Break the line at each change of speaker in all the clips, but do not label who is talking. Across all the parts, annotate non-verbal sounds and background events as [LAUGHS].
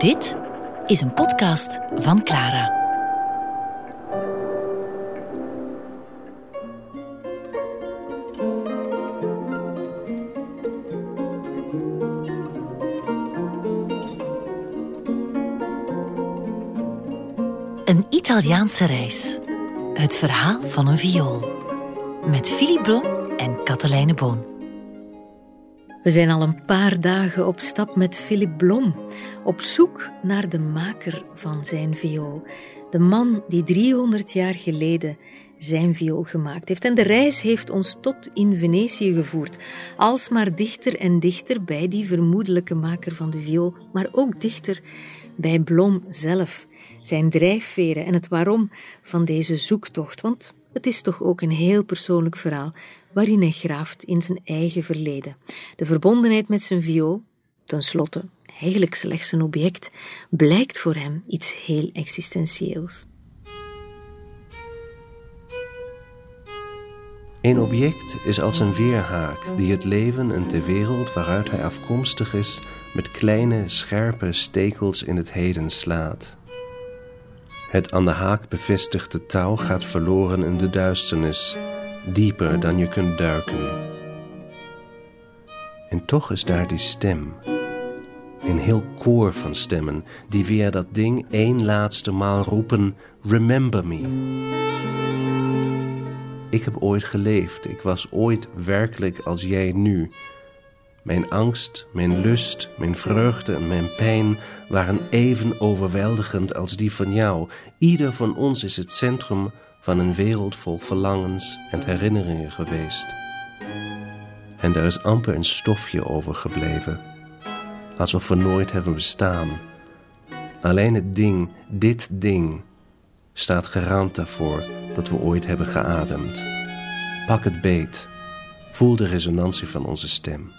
Dit is een podcast van Clara. Een Italiaanse reis. Het verhaal van een viool. Met Philippe Blom en Katelijne Boon.
We zijn al een paar dagen op stap met Philippe Blom, op zoek naar de maker van zijn viool. De man die 300 jaar geleden zijn viool gemaakt heeft. En de reis heeft ons tot in Venetië gevoerd, alsmaar dichter en dichter bij die vermoedelijke maker van de viool, maar ook dichter bij Blom zelf, zijn drijfveren en het waarom van deze zoektocht. Want het is toch ook een heel persoonlijk verhaal waarin hij graaft in zijn eigen verleden. De verbondenheid met zijn viool, tenslotte eigenlijk slechts een object, blijkt voor hem iets heel existentieels.
Een object is als een weerhaak die het leven en de wereld waaruit hij afkomstig is met kleine, scherpe stekels in het heden slaat. Het aan de haak bevestigde touw gaat verloren in de duisternis, dieper dan je kunt duiken. En toch is daar die stem, een heel koor van stemmen, die via dat ding één laatste maal roepen: Remember me. Ik heb ooit geleefd, ik was ooit werkelijk als jij nu. Mijn angst, mijn lust, mijn vreugde en mijn pijn waren even overweldigend als die van jou. Ieder van ons is het centrum van een wereld vol verlangens en herinneringen geweest. En er is amper een stofje overgebleven, alsof we nooit hebben bestaan. Alleen het ding, dit ding, staat garant daarvoor dat we ooit hebben geademd. Pak het beet, voel de resonantie van onze stem.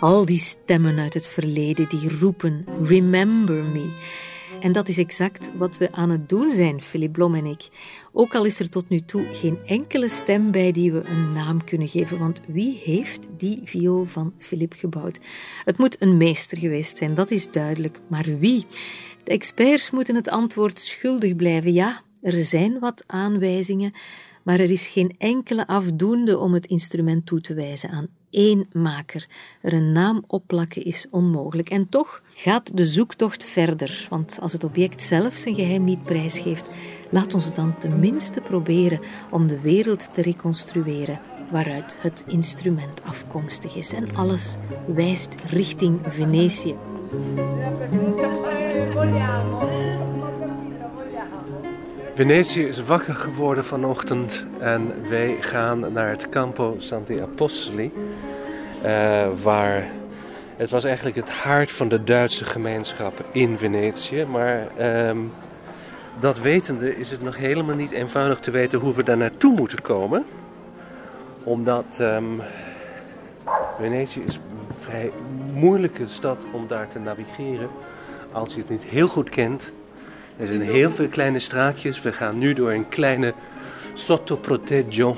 Al die stemmen uit het verleden die roepen: Remember me. En dat is exact wat we aan het doen zijn, Philip Blom en ik. Ook al is er tot nu toe geen enkele stem bij die we een naam kunnen geven, want wie heeft die viool van Philip gebouwd? Het moet een meester geweest zijn, dat is duidelijk. Maar wie? De experts moeten het antwoord schuldig blijven. Ja, er zijn wat aanwijzingen, maar er is geen enkele afdoende om het instrument toe te wijzen aan één maker. Er een naam opplakken is onmogelijk. En toch gaat de zoektocht verder, want als het object zelf zijn geheim niet prijsgeeft, laat ons dan tenminste proberen om de wereld te reconstrueren waaruit het instrument afkomstig is. En alles wijst richting Venetië.
Venetië is wakker geworden vanochtend en wij gaan naar het Campo Santi Apostoli. Uh, waar het was eigenlijk het hart van de Duitse gemeenschap in Venetië. Maar um, dat wetende is het nog helemaal niet eenvoudig te weten hoe we daar naartoe moeten komen. Omdat um, Venetië is een vrij moeilijke stad om daar te navigeren. Als je het niet heel goed kent. Er zijn heel veel kleine straatjes. We gaan nu door een kleine Sotto Proteggio,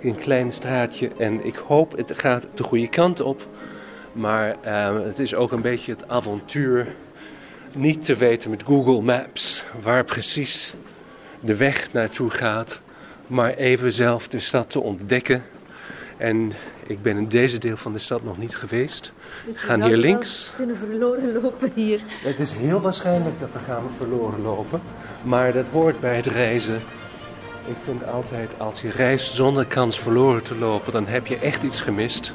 een klein straatje. En ik hoop het gaat de goede kant op. Maar uh, het is ook een beetje het avontuur. Niet te weten met Google Maps waar precies de weg naartoe gaat. Maar even zelf de stad te ontdekken. En ik ben in deze deel van de stad nog niet geweest.
Dus
we gaan hier links.
We kunnen verloren lopen hier.
Het is heel waarschijnlijk dat we gaan verloren lopen. Maar dat hoort bij het reizen. Ik vind altijd, als je reist zonder kans verloren te lopen, dan heb je echt iets gemist.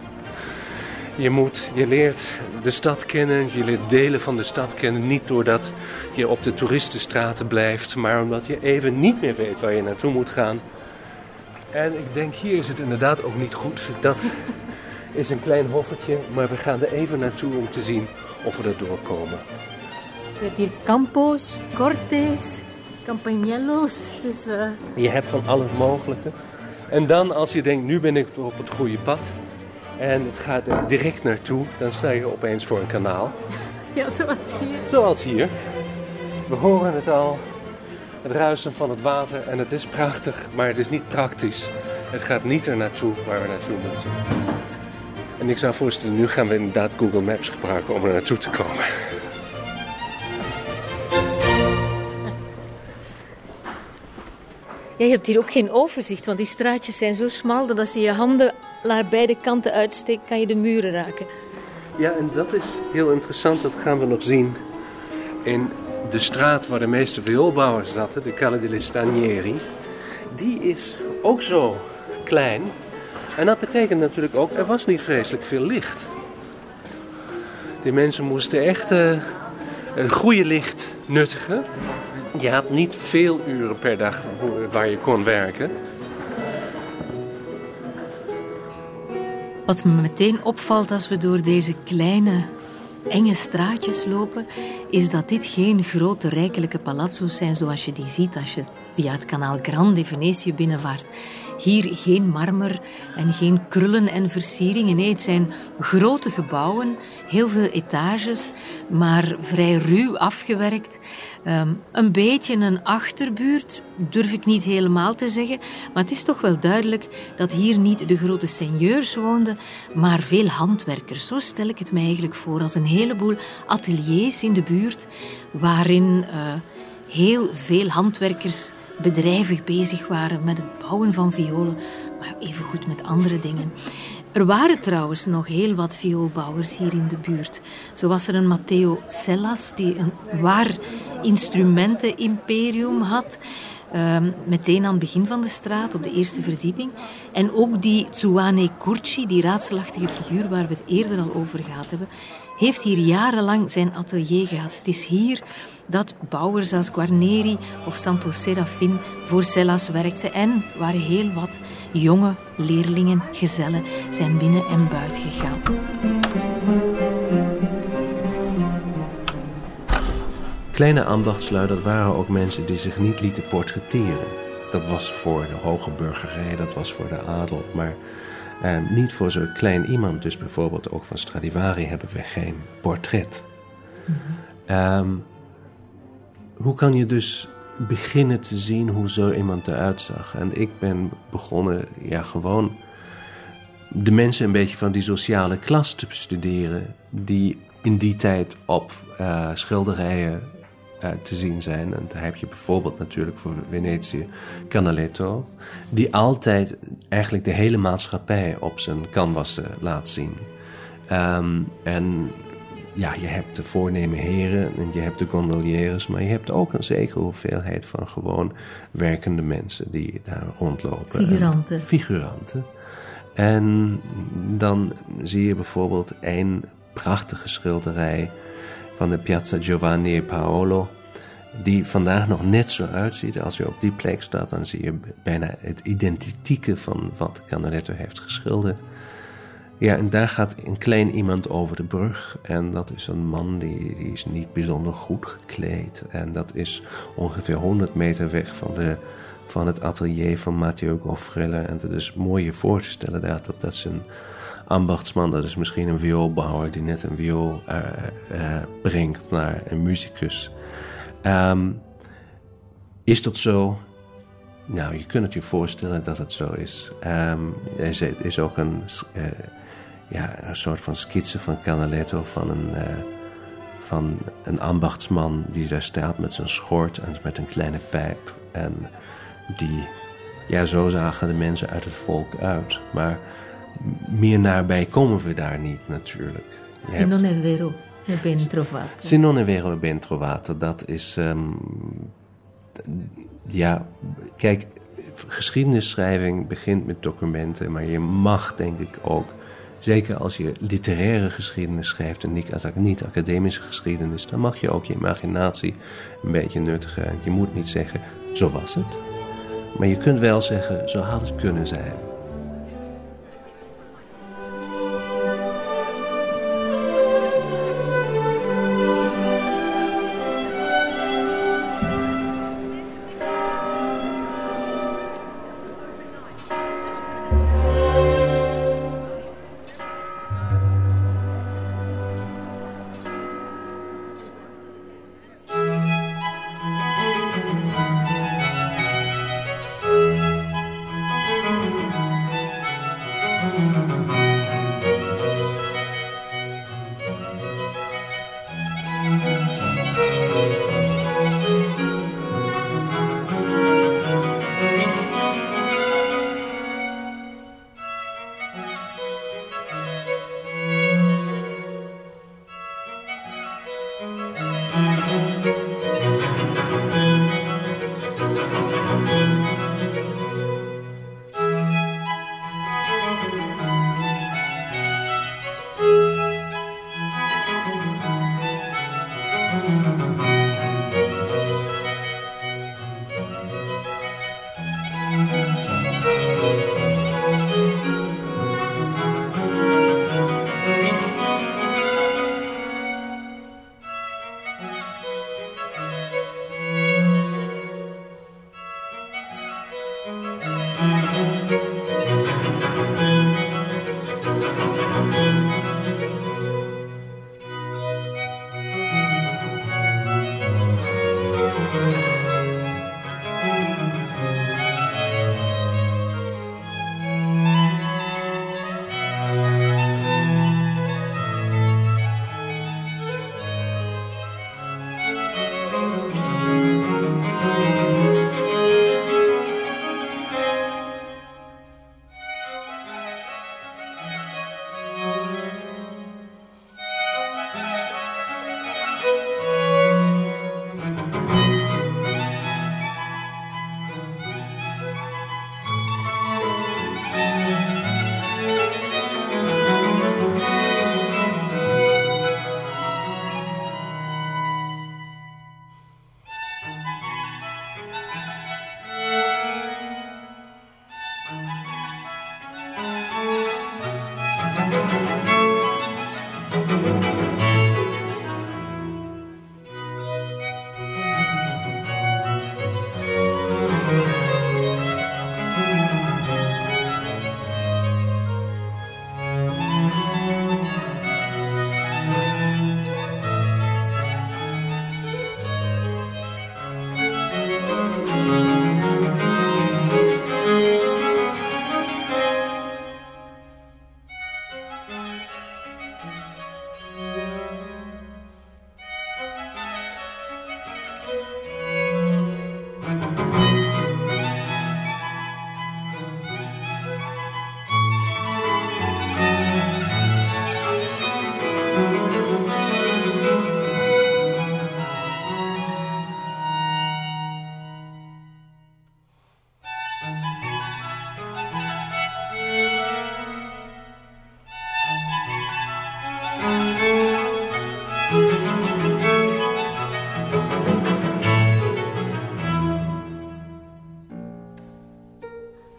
Je, moet, je leert de stad kennen, je leert delen van de stad kennen. Niet doordat je op de toeristenstraten blijft, maar omdat je even niet meer weet waar je naartoe moet gaan. En ik denk, hier is het inderdaad ook niet goed. Dat is een klein hoffetje, maar we gaan er even naartoe om te zien of we er doorkomen.
Je hebt hier campos, cortes, campagnello's. Dus, uh...
Je hebt van alles mogelijke. En dan als je denkt, nu ben ik op het goede pad. En het gaat er direct naartoe. Dan sta je opeens voor een kanaal. [LAUGHS]
Ja, zoals hier.
Zoals hier. We horen het al. Het ruisen van het water. En het is prachtig, maar het is niet praktisch. Het gaat niet er naartoe waar we naartoe moeten. En ik zou voorstellen, nu gaan we inderdaad Google Maps gebruiken om er naartoe te komen.
Ja, je hebt hier ook geen overzicht, want die straatjes zijn zo smal dat als je je handen naar beide kanten uitsteekt, kan je de muren raken.
Ja, en dat is heel interessant, dat gaan we nog zien in de straat waar de meeste vioolbouwers zaten, de Calle delle Stanieri. Die is ook zo klein. En dat betekent natuurlijk ook, er was niet vreselijk veel licht. Die mensen moesten echt uh, een goede licht nuttigen. Je had niet veel uren per dag waar je kon werken.
Wat me meteen opvalt als we door deze kleine, enge straatjes lopen, is dat dit geen grote, rijkelijke palazzo's zijn zoals je die ziet als je via het kanaal Grande Venetië binnenvaart. Hier geen marmer en geen krullen en versieringen. Nee, het zijn grote gebouwen, heel veel etages, maar vrij ruw afgewerkt. Um, een beetje een achterbuurt, durf ik niet helemaal te zeggen. Maar het is toch wel duidelijk dat hier niet de grote seigneurs woonden, maar veel handwerkers. Zo stel ik het mij eigenlijk voor, als een heleboel ateliers in de buurt, waarin uh, heel veel handwerkers bedrijvig bezig waren met het bouwen van violen, maar evengoed met andere dingen. Er waren trouwens nog heel wat vioolbouwers hier in de buurt. Zo was er een Matteo Sellas die een waar instrumenten-imperium had. Uh, meteen aan het begin van de straat, op de eerste verdieping. En ook die Tsuane Curci, die raadselachtige figuur waar we het eerder al over gehad hebben, heeft hier jarenlang zijn atelier gehad. Het is hier dat bouwers als Guarneri of Santo Serafin voor Cellas werkten en waar heel wat jonge leerlingen, gezellen zijn binnen en buiten gegaan.
Kleine ambachtslui, dat waren ook mensen die zich niet lieten portretteren. Dat was voor de hoge burgerij, dat was voor de adel, maar eh, niet voor zo'n klein iemand. Dus bijvoorbeeld ook van Stradivari hebben we geen portret. Mm hoe kan je dus beginnen te zien hoe zo iemand eruit zag? En ik ben begonnen, ja, gewoon de mensen een beetje van die sociale klas te bestuderen, die in die tijd op uh, schilderijen uh, te zien zijn. En daar heb je bijvoorbeeld natuurlijk voor Venetië Canaletto, die altijd eigenlijk de hele maatschappij op zijn canvassen laat zien. Um, en ja, je hebt de voorneme heren en je hebt de gondoliers, maar je hebt ook een zekere hoeveelheid van gewoon werkende mensen die daar rondlopen.
Figuranten.
En figuranten. En dan zie je bijvoorbeeld een prachtige schilderij van de Piazza Giovanni e Paolo, die vandaag nog net zo uitziet. Als je op die plek staat, dan zie je bijna het identieke van wat Canaletto heeft geschilderd. Ja, en daar gaat een klein iemand over de brug. En dat is een man die, die is niet bijzonder goed gekleed. En dat is ongeveer 100 meter weg van, de, van het atelier van Matteo Goffrille. En het is mooi je voor te stellen dat, dat, een ambachtsman. Dat is misschien een vioolbouwer die net een viool uh, uh, brengt naar een muzikus. Um, is dat zo? Nou, je kunt het je voorstellen dat het zo is. Um, er is ook een... Ja, een soort van skitse van Canaletto van een, van een ambachtsman die daar staat met zijn schort en met een kleine pijp. En die, ja, zo zagen de mensen uit het volk uit. Maar meer nabij komen we daar niet natuurlijk.
Se non è vero, è ben trovato.
Se non è vero, è ben trovato. Dat is, um, ja, kijk, geschiednisschrijving begint met documenten, maar je mag denk ik ook Zeker als je literaire geschiedenis schrijft en niet, academische geschiedenis, dan mag je ook je imaginatie een beetje nuttigen. Je moet niet zeggen, zo was het. Maar je kunt wel zeggen, zo had het kunnen zijn.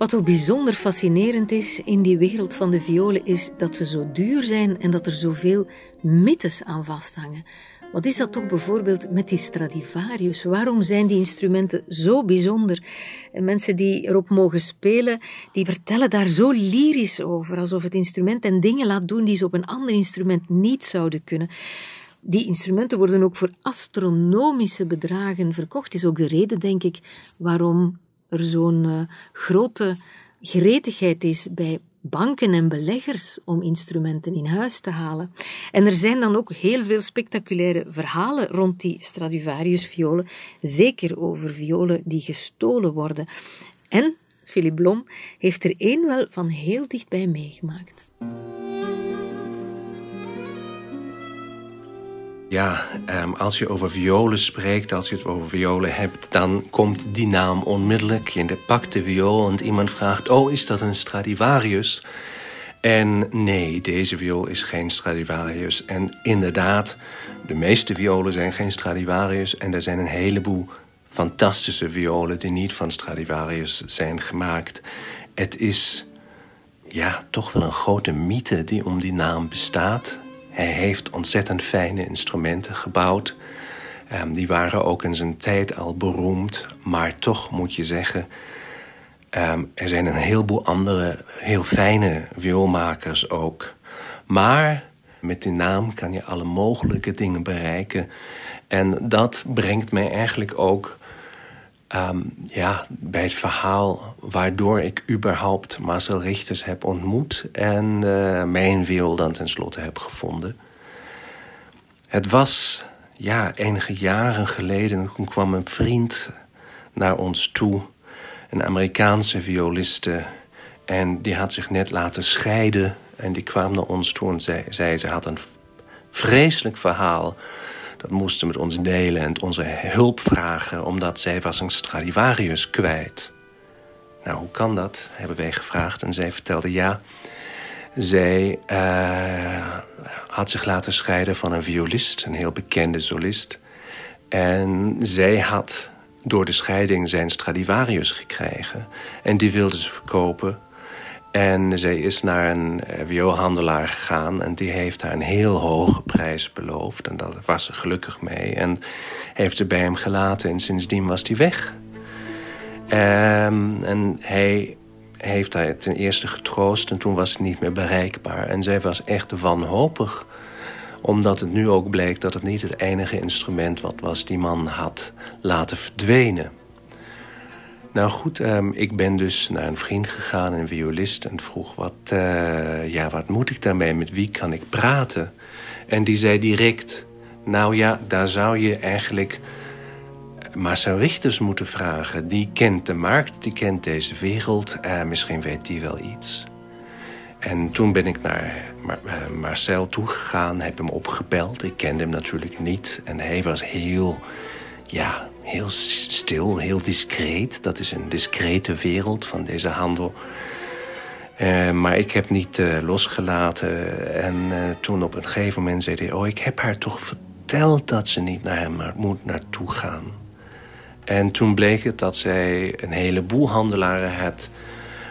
Wat ook bijzonder fascinerend is in die wereld van de violen, is dat ze zo duur zijn en dat er zoveel mythes aan vasthangen. Wat is dat toch bijvoorbeeld met die Stradivarius? Waarom zijn die instrumenten zo bijzonder? En mensen die erop mogen spelen, die vertellen daar zo lyrisch over, alsof het instrument en dingen laat doen die ze op een ander instrument niet zouden kunnen. Die instrumenten worden ook voor astronomische bedragen verkocht. Is ook de reden, denk ik, waarom er zo'n uh, grote gretigheid is bij banken en beleggers om instrumenten in huis te halen. En er zijn dan ook heel veel spectaculaire verhalen rond die Stradivarius-violen, zeker over violen die gestolen worden. En Philip Blom heeft er één wel van heel dichtbij meegemaakt.
Ja, um, als je over violen spreekt, als je het over violen hebt, dan komt die naam onmiddellijk. Je pakt de viool en iemand vraagt: Oh, is dat een Stradivarius? En nee, deze viool is geen Stradivarius. En inderdaad, de meeste violen zijn geen Stradivarius. En er zijn een heleboel fantastische violen die niet van Stradivarius zijn gemaakt. Het is ja, toch wel een grote mythe die om die naam bestaat. Hij heeft ontzettend fijne instrumenten gebouwd. Um, die waren ook in zijn tijd al beroemd. Maar toch moet je zeggen... Um, er zijn een heleboel andere heel fijne vioolmakers ook. Maar met die naam kan je alle mogelijke dingen bereiken. En dat brengt mij eigenlijk ook um, ja, bij het verhaal waardoor ik überhaupt Marcel Richters heb ontmoet en uh, mijn viool dan tenslotte heb gevonden. Het was ja, enige jaren geleden, toen kwam een vriend naar ons toe, een Amerikaanse violiste, en die had zich net laten scheiden. En die kwam naar ons toe en zei, zei ze had een vreselijk verhaal dat moesten met ons delen en onze hulp vragen... omdat zij was een Stradivarius kwijt. Nou, hoe kan dat? Hebben wij gevraagd. En zij vertelde ja. Zij uh, had zich laten scheiden van een violist, een heel bekende solist. En zij had door de scheiding zijn Stradivarius gekregen. En die wilde ze verkopen en zij is naar een vioolhandelaar eh, gegaan en die heeft haar een heel hoge prijs beloofd. En daar was ze gelukkig mee. En heeft ze bij hem gelaten en sindsdien was hij weg. Um, en hij heeft haar ten eerste getroost en toen was het niet meer bereikbaar. En zij was echt wanhopig omdat het nu ook bleek dat het niet het enige instrument wat was die man had laten verdwenen. Nou goed, um, ik ben dus naar een vriend gegaan, een violist... en vroeg, wat, uh, ja, wat moet ik daarmee? Met wie kan ik praten? En die zei direct... nou ja, daar zou je eigenlijk Marcel Richters moeten vragen. Die kent de markt, die kent deze wereld. Uh, misschien weet die wel iets. En toen ben ik naar Mar uh, Marcel toegegaan, heb hem opgebeld. Ik kende hem natuurlijk niet. En hij was heel, ja, heel stil, heel discreet. Dat is een discrete wereld van deze handel. Uh, maar ik heb niet uh, losgelaten. En uh, toen op een gegeven moment zei hij... oh, ik heb haar toch verteld dat ze niet naar hem moet naartoe gaan. En toen bleek het dat zij een heleboel handelaren had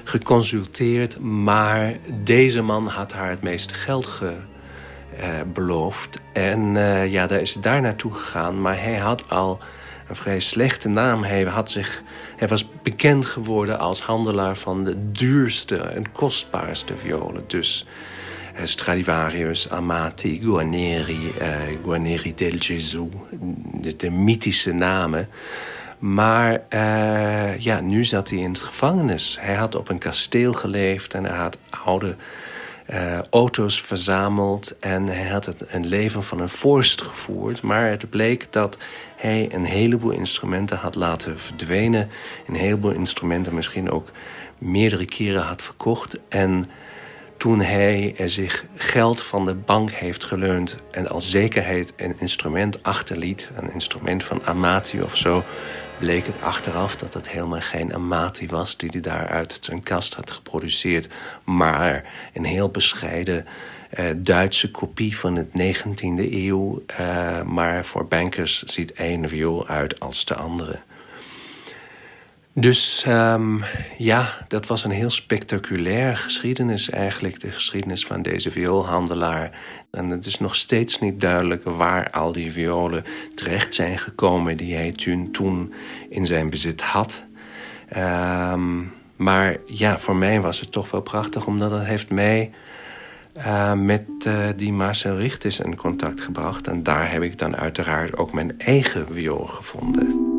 geconsulteerd... maar deze man had haar het meeste geld ge, beloofd. En ja, daar is ze daar naartoe gegaan. Maar hij had al een vrij slechte naam. Hij, had zich, hij was bekend geworden als handelaar van de duurste en kostbaarste violen. Dus eh, Stradivarius, Amati, Guarneri, eh, Guarneri del Gesù. De, mythische namen. Maar uh, ja, nu zat hij in het gevangenis. Hij had op een kasteel geleefd en hij had oude uh, auto's verzameld. En hij had het, een leven van een vorst gevoerd. Maar het bleek dat hij een heleboel instrumenten had laten verdwenen. Een heleboel instrumenten misschien ook meerdere keren had verkocht. En toen hij zich geld van de bank heeft geleund... en als zekerheid een instrument achterliet... een instrument van Amati of zo... bleek het achteraf dat het helemaal geen Amati was... die hij daar uit zijn kast had geproduceerd... maar een heel bescheiden Duitse kopie van het 19e eeuw. Uh, maar voor bankers ziet één viool uit als de andere. Dus um, ja, dat was een heel spectaculair geschiedenis eigenlijk. De geschiedenis van deze vioolhandelaar. En het is nog steeds niet duidelijk waar al die violen terecht zijn gekomen... die hij toen, toen in zijn bezit had. Um, maar ja, voor mij was het toch wel prachtig... omdat het heeft mij uh, met uh, die Marcel Richters in contact gebracht. En daar heb ik dan uiteraard ook mijn eigen viool gevonden.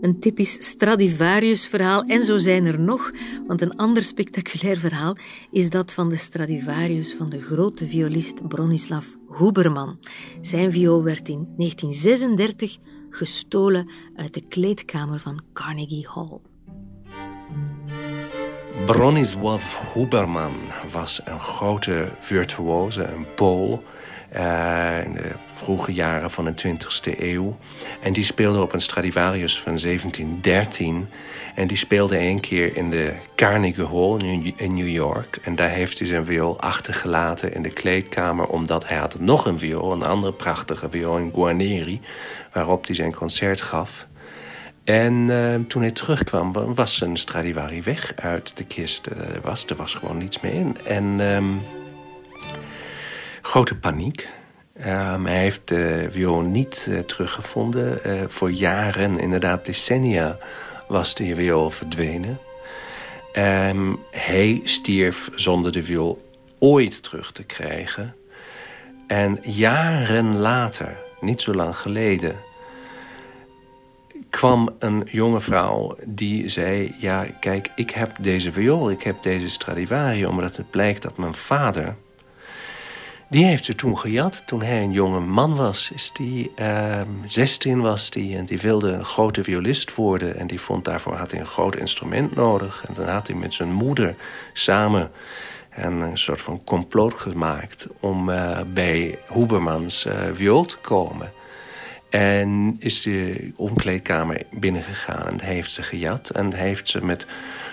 Een typisch Stradivarius-verhaal. En zo zijn er nog, want een ander spectaculair verhaal is dat van de Stradivarius van de grote violist Bronislav Huberman. Zijn viool werd in 1936 gestolen uit de kleedkamer van Carnegie Hall.
Bronislav Huberman was een grote virtuose, een Pool uh, in de vroege jaren van de 20e eeuw. En die speelde op een Stradivarius van 1713. En die speelde één keer in de Carnegie Hall in New York. En daar heeft hij zijn viool achtergelaten in de kleedkamer... omdat hij had nog een viool, een andere prachtige viool in Guarneri... waarop hij zijn concert gaf... En uh, toen hij terugkwam, was zijn Stradivari weg uit de kist. Er was, er was gewoon niets meer in. En um, grote paniek. Um, hij heeft de viool niet uh, teruggevonden. Voor jaren, inderdaad decennia, was de viool verdwenen. Hij stierf zonder de viool ooit terug te krijgen. En jaren later, niet zo lang geleden kwam een jonge vrouw die zei... ja, kijk, ik heb deze viool, ik heb deze Stradivari... omdat het blijkt dat mijn vader... die heeft ze toen gejat toen hij een jonge man was. Is die, uh, 16 was die en die wilde een grote violist worden... en die vond daarvoor had hij een groot instrument nodig. En dan had hij met zijn moeder samen een soort van complot gemaakt... om uh, bij Hubermans uh, viool te komen... En is de omkleedkamer binnengegaan en heeft ze gejat. En heeft ze met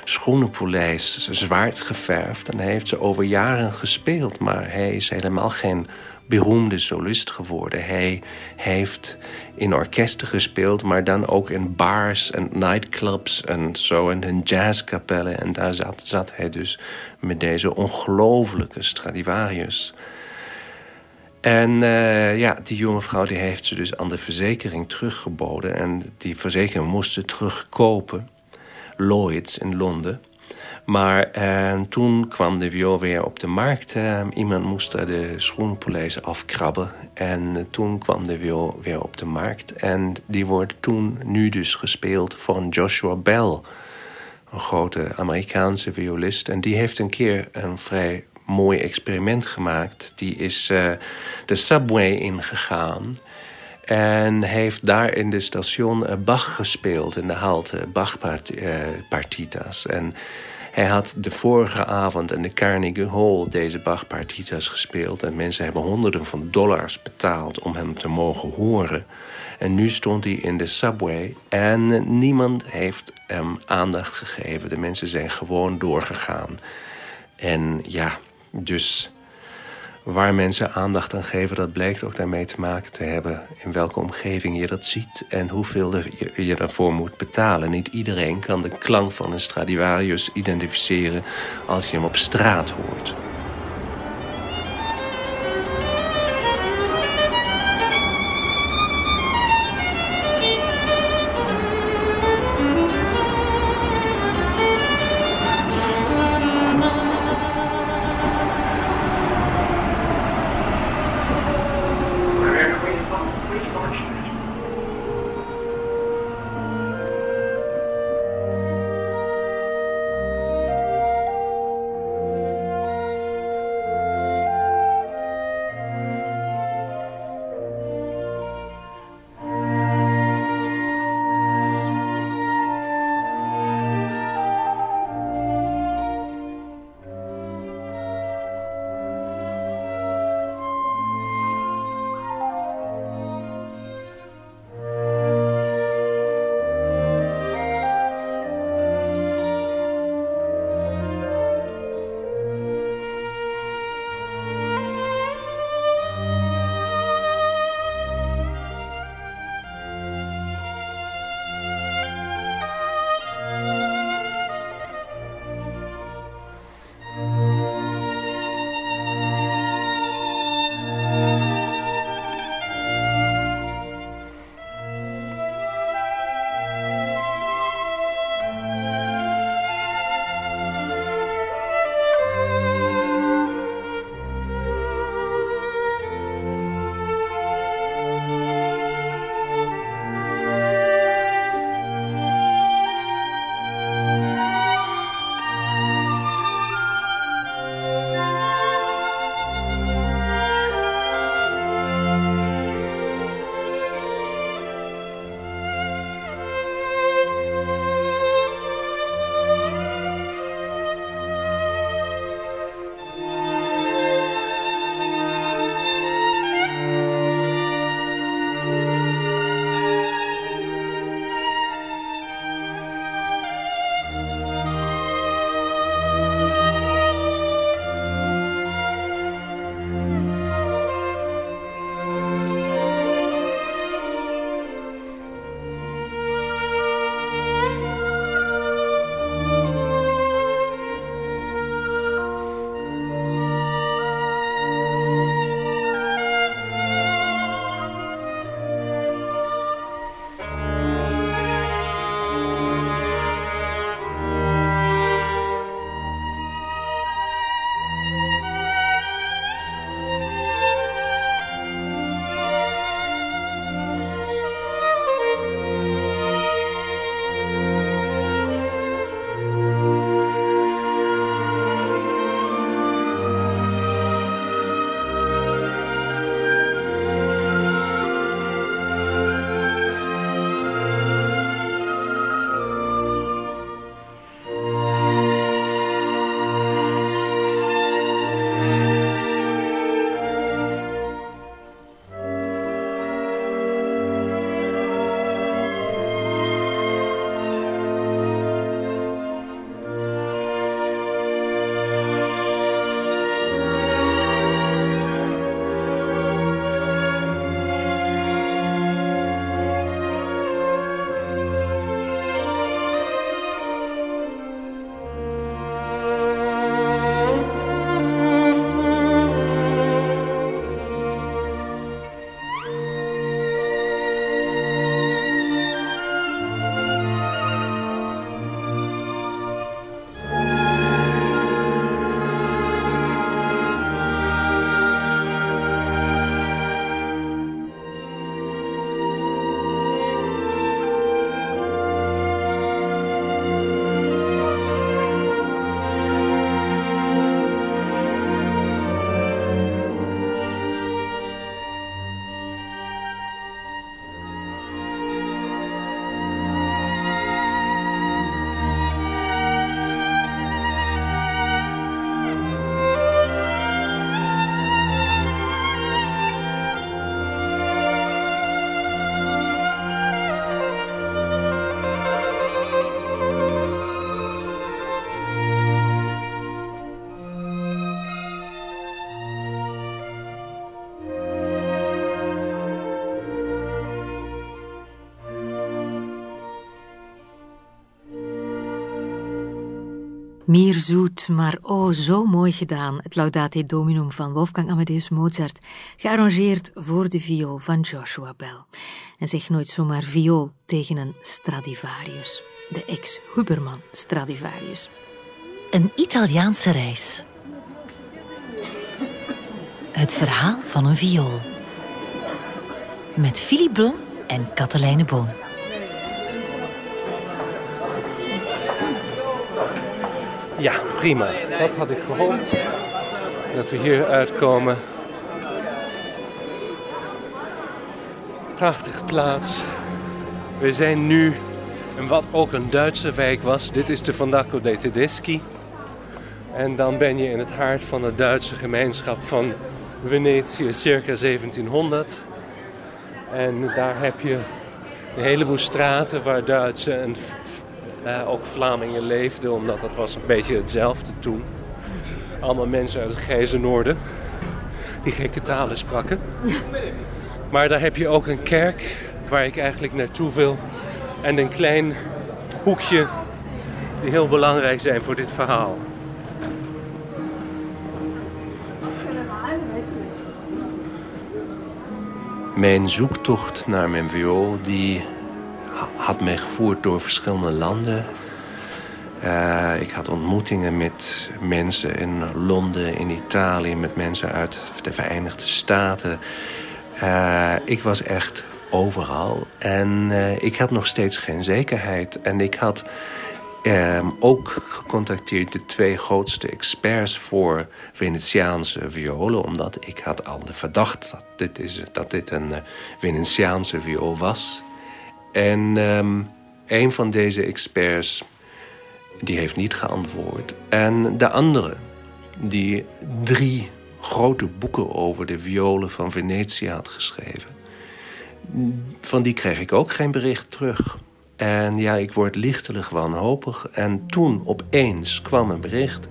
schoenenpolijs zwart geverfd. En heeft ze over jaren gespeeld. Maar hij is helemaal geen beroemde solist geworden. Hij heeft in orkesten gespeeld, maar dan ook in bars en nightclubs en zo. En in jazzkapellen. En daar zat, zat hij dus met deze ongelofelijke Stradivarius. En uh, ja, die jonge vrouw die heeft ze dus aan de verzekering teruggeboden. En die verzekering moest ze terugkopen. Lloyds in Londen. Maar uh, toen kwam de viool weer op de markt. Uh, iemand moest de schoenenpolijs afkrabben. En toen kwam de viool weer op de markt. En die wordt toen nu dus gespeeld van Joshua Bell. Een grote Amerikaanse violist. En die heeft een keer een vrij mooi experiment gemaakt. Die is uh, de subway ingegaan. En heeft daar in de station uh, Bach gespeeld in de halte, Bach-partitas. Uh, en hij had de vorige avond in de Carnegie Hall deze Bach-partitas gespeeld. En mensen hebben honderden van dollars betaald om hem te mogen horen. En nu stond hij in de subway en niemand heeft hem aandacht gegeven. De mensen zijn gewoon doorgegaan. En ja, dus waar mensen aandacht aan geven, dat blijkt ook daarmee te maken te hebben in welke omgeving je dat ziet en hoeveel je, daarvoor moet betalen. Niet iedereen kan de klank van een Stradivarius identificeren als je hem op straat hoort.
Zoet, maar oh zo mooi gedaan. Het Laudate Dominum van Wolfgang Amadeus Mozart, gearrangeerd voor de viool van Joshua Bell. En zeg nooit zomaar viool tegen een Stradivarius, de ex-Huberman Stradivarius.
Een Italiaanse reis. Het verhaal van een viool. Met Philippe Blom en Katelijne Boon.
Ja, prima. Dat had ik gehoopt. Dat we hier uitkomen. Prachtige plaats. We zijn nu in wat ook een Duitse wijk was. Dit is de Fondaco dei Tedeschi. En dan ben je in het hart van de Duitse gemeenschap van Venetië, circa 1700. En daar heb je een heleboel straten waar Duitse en uh, ook Vlamingen leefden, omdat dat was een beetje hetzelfde toen. Allemaal mensen uit het Grijze Noorden die gekke talen spraken. Maar daar heb je ook een kerk waar ik eigenlijk naartoe wil. En een klein hoekje die heel belangrijk zijn voor dit verhaal. Mijn zoektocht naar mijn viool die had mij gevoerd door verschillende landen. Uh, ik had ontmoetingen met mensen in Londen, in Italië, met mensen uit de Verenigde Staten. Uh, ik was echt overal. En uh, ik had nog steeds geen zekerheid. En ik had um, ook gecontacteerd de twee grootste experts voor Venetiaanse violen. Omdat ik had al de verdacht dat dit, is, dat dit een Venetiaanse viool was. En um, een van deze experts die heeft niet geantwoord. En de andere, die drie grote boeken over de violen van Venetië had geschreven... van die kreeg ik ook geen bericht terug. En ja, ik word lichtelijk wanhopig. En toen opeens kwam een bericht,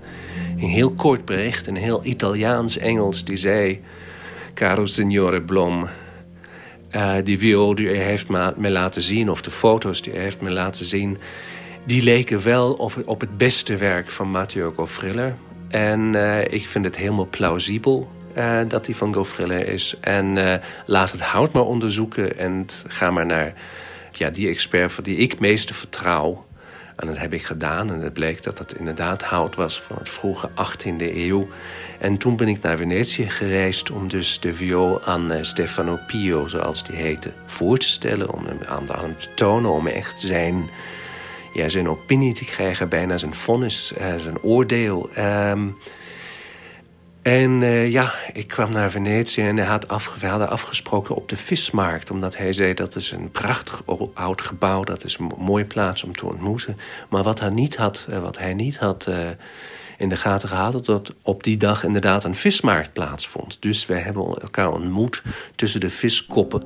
een heel kort bericht... een heel Italiaans-Engels, die zei... Caro signore Blom, uh, die viool die hij heeft me laten zien, of de foto's die hij heeft me laten zien... die leken wel op, het beste werk van Matteo Goffriller. En uh, ik vind het helemaal plausibel uh, dat die van Goffriller is. En laat het hout maar onderzoeken en ga maar naar ja, die expert die ik meeste vertrouw... En dat heb ik gedaan en het bleek dat het inderdaad hout was van het vroege 18e eeuw. En toen ben ik naar Venetië gereisd om dus de viool aan uh, Stefano Pio, zoals die heette, voor te stellen. Om hem aan, hem te tonen, om echt zijn, ja, zijn opinie te krijgen, bijna zijn vonnis, uh, zijn oordeel. Um, en uh, ja, ik kwam naar Venetië en hij had afge hadden afgesproken op de vismarkt. Omdat hij zei dat is een prachtig oud gebouw, dat is een mooie plaats om te ontmoeten. Maar wat hij niet had, uh, wat hij niet had uh, in de gaten gehad... dat op die dag inderdaad een vismarkt plaatsvond. Dus wij hebben elkaar ontmoet tussen de viskoppen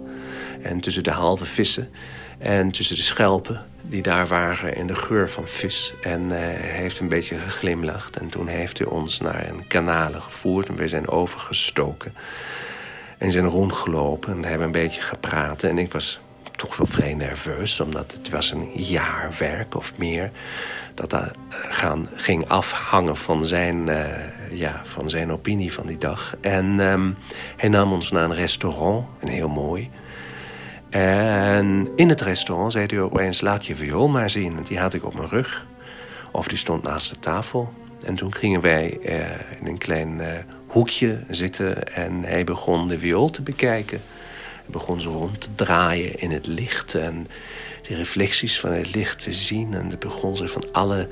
en tussen de halve vissen... en tussen de schelpen die daar waren in de geur van vis. En uh, heeft een beetje geglimlacht. En toen heeft hij ons naar een kanalen gevoerd. En we zijn overgestoken. En zijn rondgelopen. En hebben een beetje gepraat. En ik was toch wel vrij nerveus. Omdat het was een jaar werk of meer. Dat dat uh, gaan, ging afhangen van zijn, uh, ja, van zijn opinie van die dag. En um, hij nam ons naar een restaurant. Een heel mooi. En in het restaurant zei hij opeens, laat je viool maar zien. Die had ik op mijn rug. Of die stond naast de tafel. En toen gingen wij uh, in een klein uh, hoekje zitten en hij begon de viool te bekijken. Hij begon zo rond te draaien in het licht en de reflecties van het licht te zien. En hij begon ze van alle,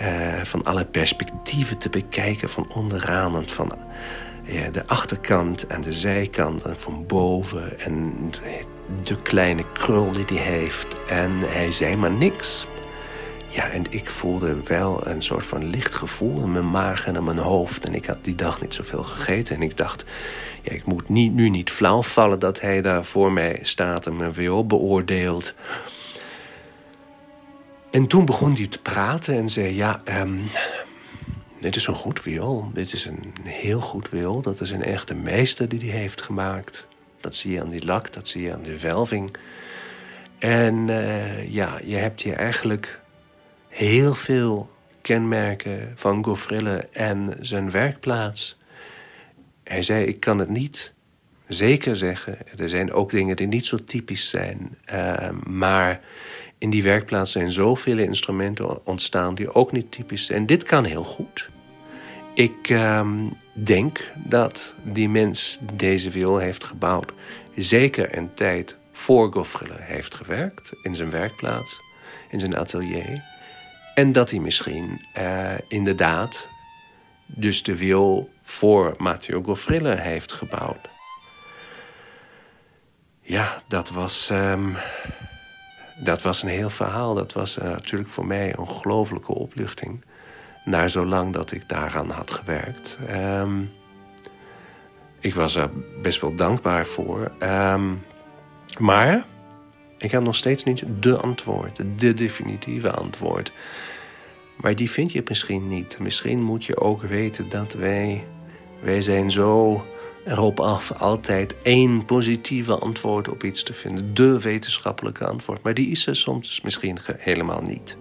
uh, van alle perspectieven te bekijken, van onderaan en van ja, de achterkant en de zijkant en van boven. En de kleine krul die hij heeft. En hij zei maar niks. Ja, en ik voelde wel een soort van licht gevoel in mijn maag en in mijn hoofd. En ik had die dag niet zoveel gegeten. En ik dacht, ja, ik moet niet, nu niet flauw vallen dat hij daar voor mij staat en me weer beoordeelt. En toen begon hij te praten en zei, ja, um, dit is een goed viool. Dit is een heel goed viool. Dat is een echte meester die die heeft gemaakt. Dat zie je aan die lak, dat zie je aan de velving. En uh, ja, je hebt hier eigenlijk heel veel kenmerken van Gofrille en zijn werkplaats. Hij zei: Ik kan het niet zeker zeggen. Er zijn ook dingen die niet zo typisch zijn. Uh, maar in die werkplaats zijn zoveel instrumenten ontstaan die ook niet typisch zijn. Dit kan heel goed. Ik uh, denk dat die mens deze viool heeft gebouwd... zeker een tijd voor Goffrille heeft gewerkt in zijn werkplaats, in zijn atelier. En dat hij misschien uh, inderdaad dus de viool voor Matteo Goffrille heeft gebouwd. Ja, dat was, um, dat was een heel verhaal. Dat was uh, natuurlijk voor mij een ongelofelijke opluchting. Na zo lang dat ik daaraan had gewerkt. Um, ik was er best wel dankbaar voor. Um, maar ik heb nog steeds niet de antwoord, de definitieve antwoord. Maar die vind je misschien niet. Misschien moet je ook weten dat wij, wij zijn zo erop af altijd één positieve antwoord op iets te vinden. De wetenschappelijke antwoord. Maar die is er soms misschien helemaal niet.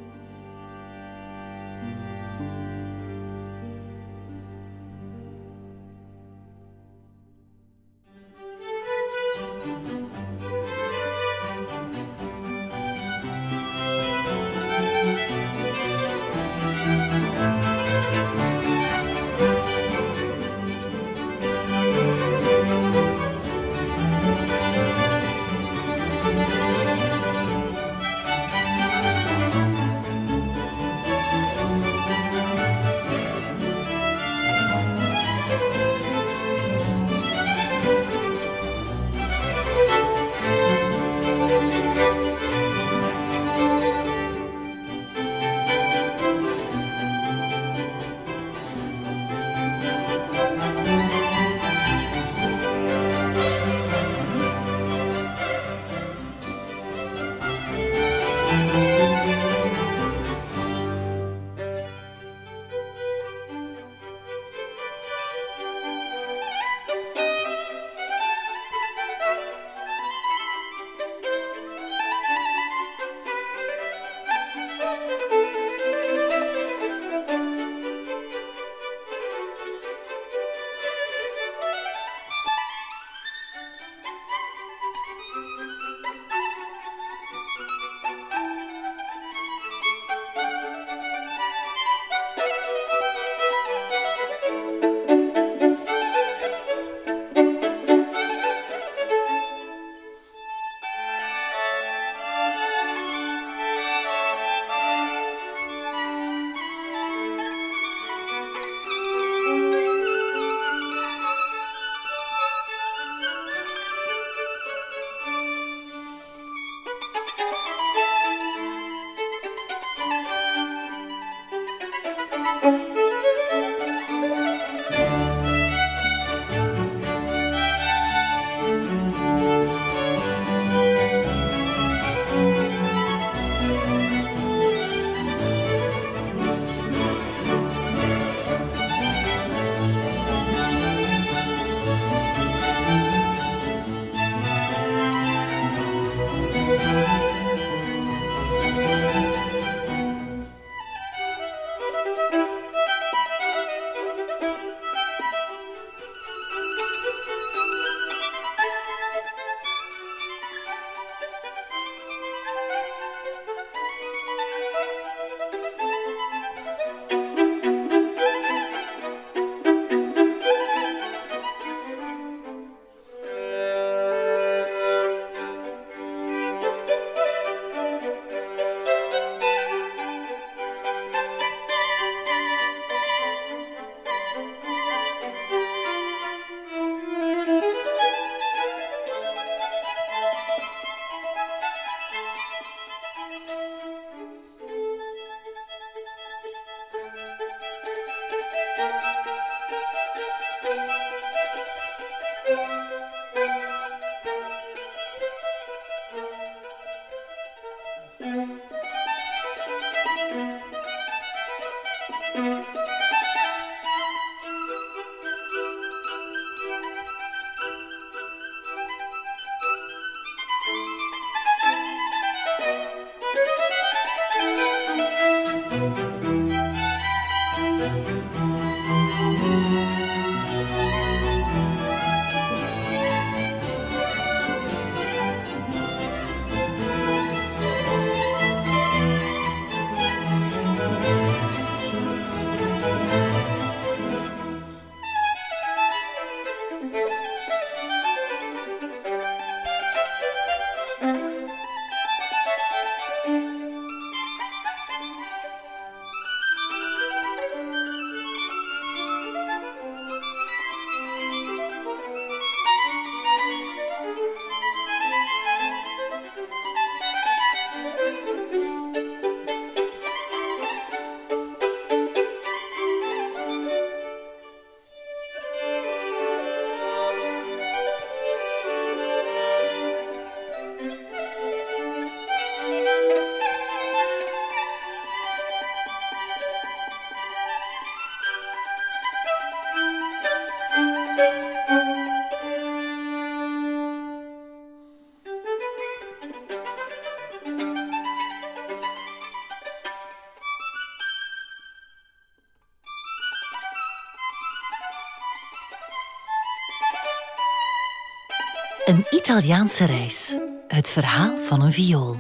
Een Italiaanse reis. Het verhaal van een viool.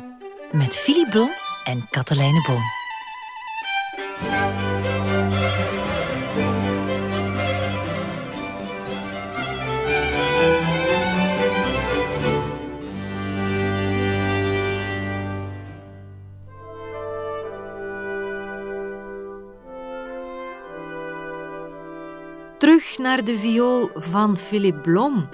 Met Philip Blom en Katelijne Boom.
Terug naar de viool van Philip Blom.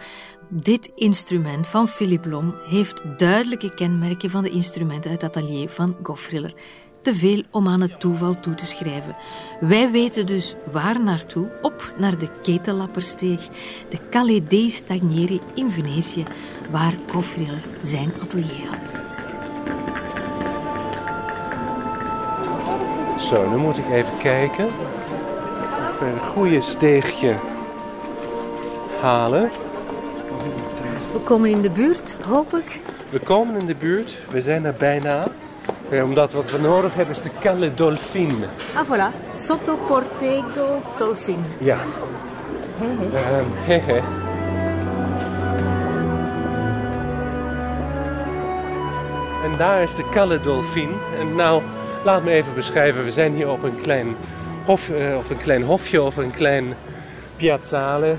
Dit instrument van Philip Blom heeft duidelijke kenmerken van de instrumenten uit het atelier van Goffriller. Te veel om aan het toeval toe te schrijven. Wij weten dus waar naartoe, op naar de Ketellappersteeg, de Calle dei Stagneri in Venetië, waar Goffriller zijn atelier had.
Zo, nu moet ik even kijken. Even een goede steegje halen.
We komen in de buurt, hoop ik.
We komen in de buurt, we zijn er bijna. Ja, omdat wat we nodig hebben is de Calle Dolfin.
Ah, voilà. Sotto Portego Dolfin.
Ja.
Hey, hey.
Ehm, he, he. En daar is de Calle Dolfin. En nou, laat me even beschrijven. We zijn hier op een klein, hof, eh, op een klein hofje, op een klein piazzale.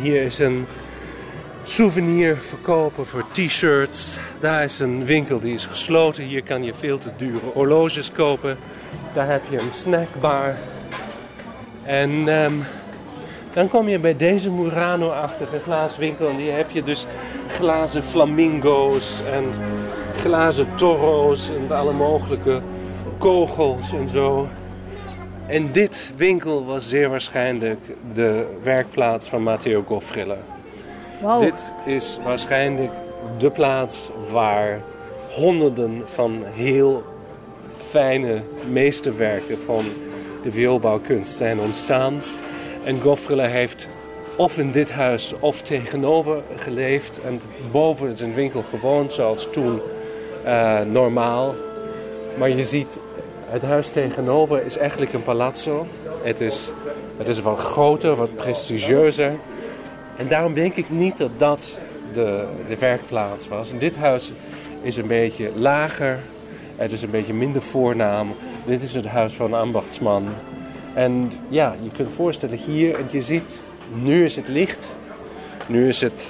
Hier is een souvenir verkopen voor t-shirts. Daar is een winkel die is gesloten. Hier kan je veel te dure horloges kopen. Daar heb je een snackbar. En ehm, dan kom je bij deze Murano-achtige glaaswinkel. En die heb je dus glazen flamingo's en glazen toro's en alle mogelijke kogels en zo. En dit winkel was zeer waarschijnlijk de werkplaats van Matteo Goffriller. Dit is waarschijnlijk de plaats waar honderden van heel fijne meesterwerken van de vioolbouwkunst zijn ontstaan. En Goffriller heeft of in dit huis of tegenover geleefd en boven zijn winkel gewoond, zoals toen eh, normaal. Maar je ziet, het huis tegenover is eigenlijk een palazzo. Het is, het is wat groter, wat prestigieuzer. En daarom denk ik niet dat dat de, de werkplaats was. En dit huis is een beetje lager. Het is een beetje minder voornaam. Dit is het huis van een ambachtsman. En ja, je kunt voorstellen hier, en je ziet, nu is het licht. Nu is het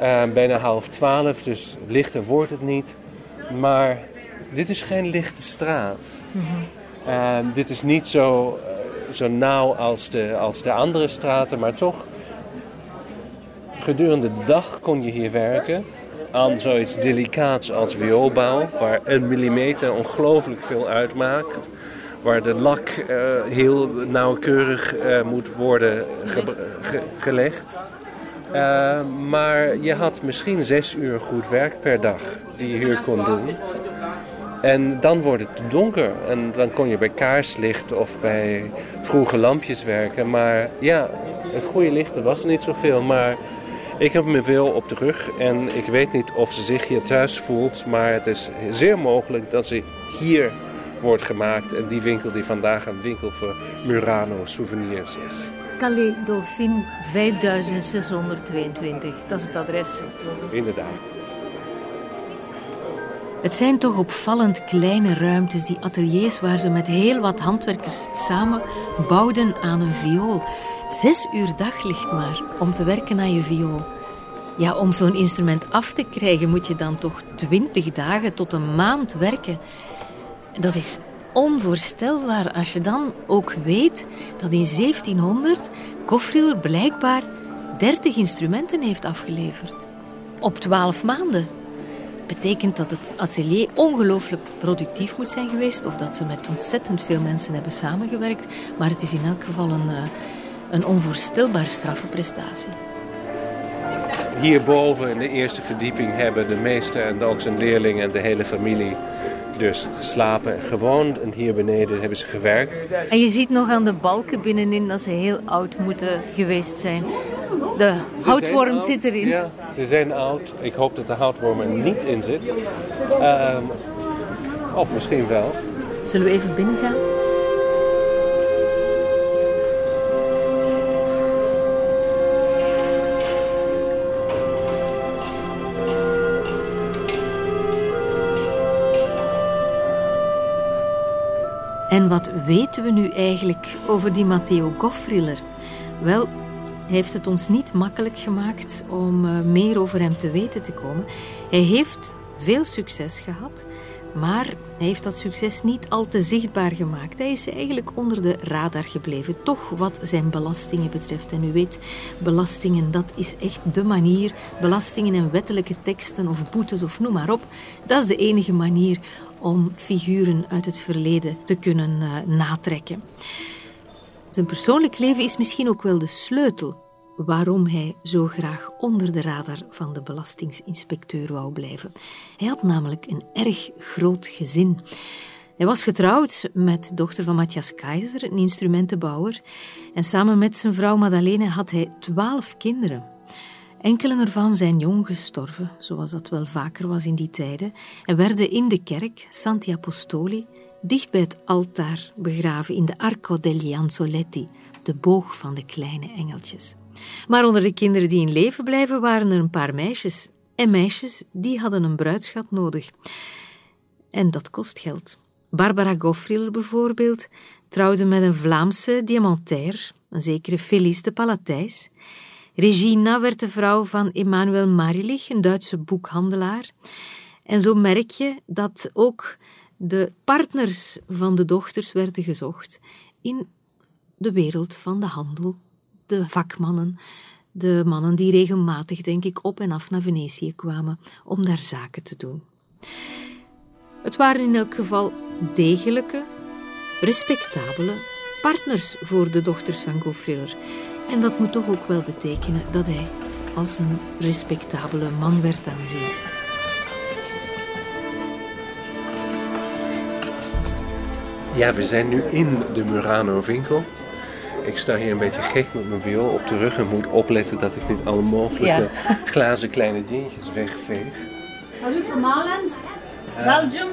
eh, bijna half twaalf, dus lichter wordt het niet. Maar dit is geen lichte straat. Eh, dit is niet zo, eh, zo nauw als de, als de andere straten, maar toch Gedurende de dag kon je hier werken aan zoiets delicaats als vioolbouw, waar een millimeter ongelooflijk veel uitmaakt. Waar de lak eh, heel nauwkeurig eh, moet worden ge- ge- gelegd. Eh, maar je had misschien zes uur goed werk per dag die je hier kon doen. En dan wordt het donker. En dan kon je bij kaarslicht of bij vroege lampjes werken. Maar ja, het goede licht er was niet zoveel. Maar ik heb me veel op de rug. En ik weet niet of ze zich hier thuis voelt. Maar het is zeer mogelijk dat ze hier wordt gemaakt. En die winkel die vandaag een winkel voor Murano souvenirs is.
Calais Dolphin 5622, dat is het adres.
Inderdaad.
Het zijn toch opvallend kleine ruimtes, die ateliers waar ze met heel wat handwerkers samen bouwden aan een viool. Zes uur daglicht maar om te werken aan je viool. Ja, om zo'n instrument af te krijgen moet je dan toch twintig dagen tot een maand werken. Dat is onvoorstelbaar als je dan ook weet dat in 1700 Goffriller blijkbaar 30 instrumenten heeft afgeleverd. Op 12 maanden. Betekent dat het atelier ongelooflijk productief moet zijn geweest of dat ze met ontzettend veel mensen hebben samengewerkt. Maar het is in elk geval een, eh, een onvoorstelbaar straffe prestatie.
Hierboven in de eerste verdieping hebben de meester en ook zijn leerlingen en de hele familie dus geslapen, gewoond. En hier beneden hebben ze gewerkt.
En je ziet nog aan de balken binnenin dat ze heel oud moeten geweest zijn. De houtworm zit erin.
Ja, ze zijn oud. Ik hoop dat de houtworm er niet in zit. Um, of misschien wel.
Zullen we even binnen gaan? En wat weten we nu eigenlijk over die Matteo Goffriller? Wel, hij heeft het ons niet makkelijk gemaakt om eh, meer over hem te weten te komen. Hij heeft veel succes gehad, maar hij heeft dat succes niet al te zichtbaar gemaakt. Hij is eigenlijk onder de radar gebleven, toch wat zijn belastingen betreft. En u weet, belastingen, dat is echt de manier. Belastingen en wettelijke teksten of boetes of noem maar op. Dat is de enige manier om figuren uit het verleden te kunnen uh, natrekken. Zijn persoonlijk leven is misschien ook wel de sleutel waarom hij zo graag onder de radar van de belastingsinspecteur wou blijven. Hij had namelijk een erg groot gezin. Hij was getrouwd met dochter van Matthias Keizer, een instrumentenbouwer. En samen met zijn vrouw Madalene had hij twaalf kinderen. Enkelen ervan zijn jong gestorven, zoals dat wel vaker was in die tijden, en werden in de kerk Santi Apostoli dicht bij het altaar begraven in de Arco degli Anzoletti, de boog van de kleine engeltjes. Maar onder de kinderen die in leven blijven waren er een paar meisjes. En meisjes die hadden een bruidschat nodig. En dat kost geld. Barbara Goffriller bijvoorbeeld trouwde met een Vlaamse diamantair, een zekere Felice de Palatijs. Regina werd de vrouw van Emanuel Marilich, een Duitse boekhandelaar. En zo merk je dat ook de partners van de dochters werden gezocht in de wereld van de handel, de vakmannen, de mannen die regelmatig, denk ik, op en af naar Venetië kwamen om daar zaken te doen. Het waren in elk geval degelijke, respectabele partners voor de dochters van Goffriller. En dat moet toch ook wel betekenen dat hij als een respectabele man werd aanzien.
Ja, we zijn nu in de Murano-winkel. Ik sta hier een beetje gek met mijn viool op de rug en moet opletten dat ik niet alle mogelijke [LAUGHS] glazen kleine dingetjes wegveeg.
Are you from Holland? Belgium?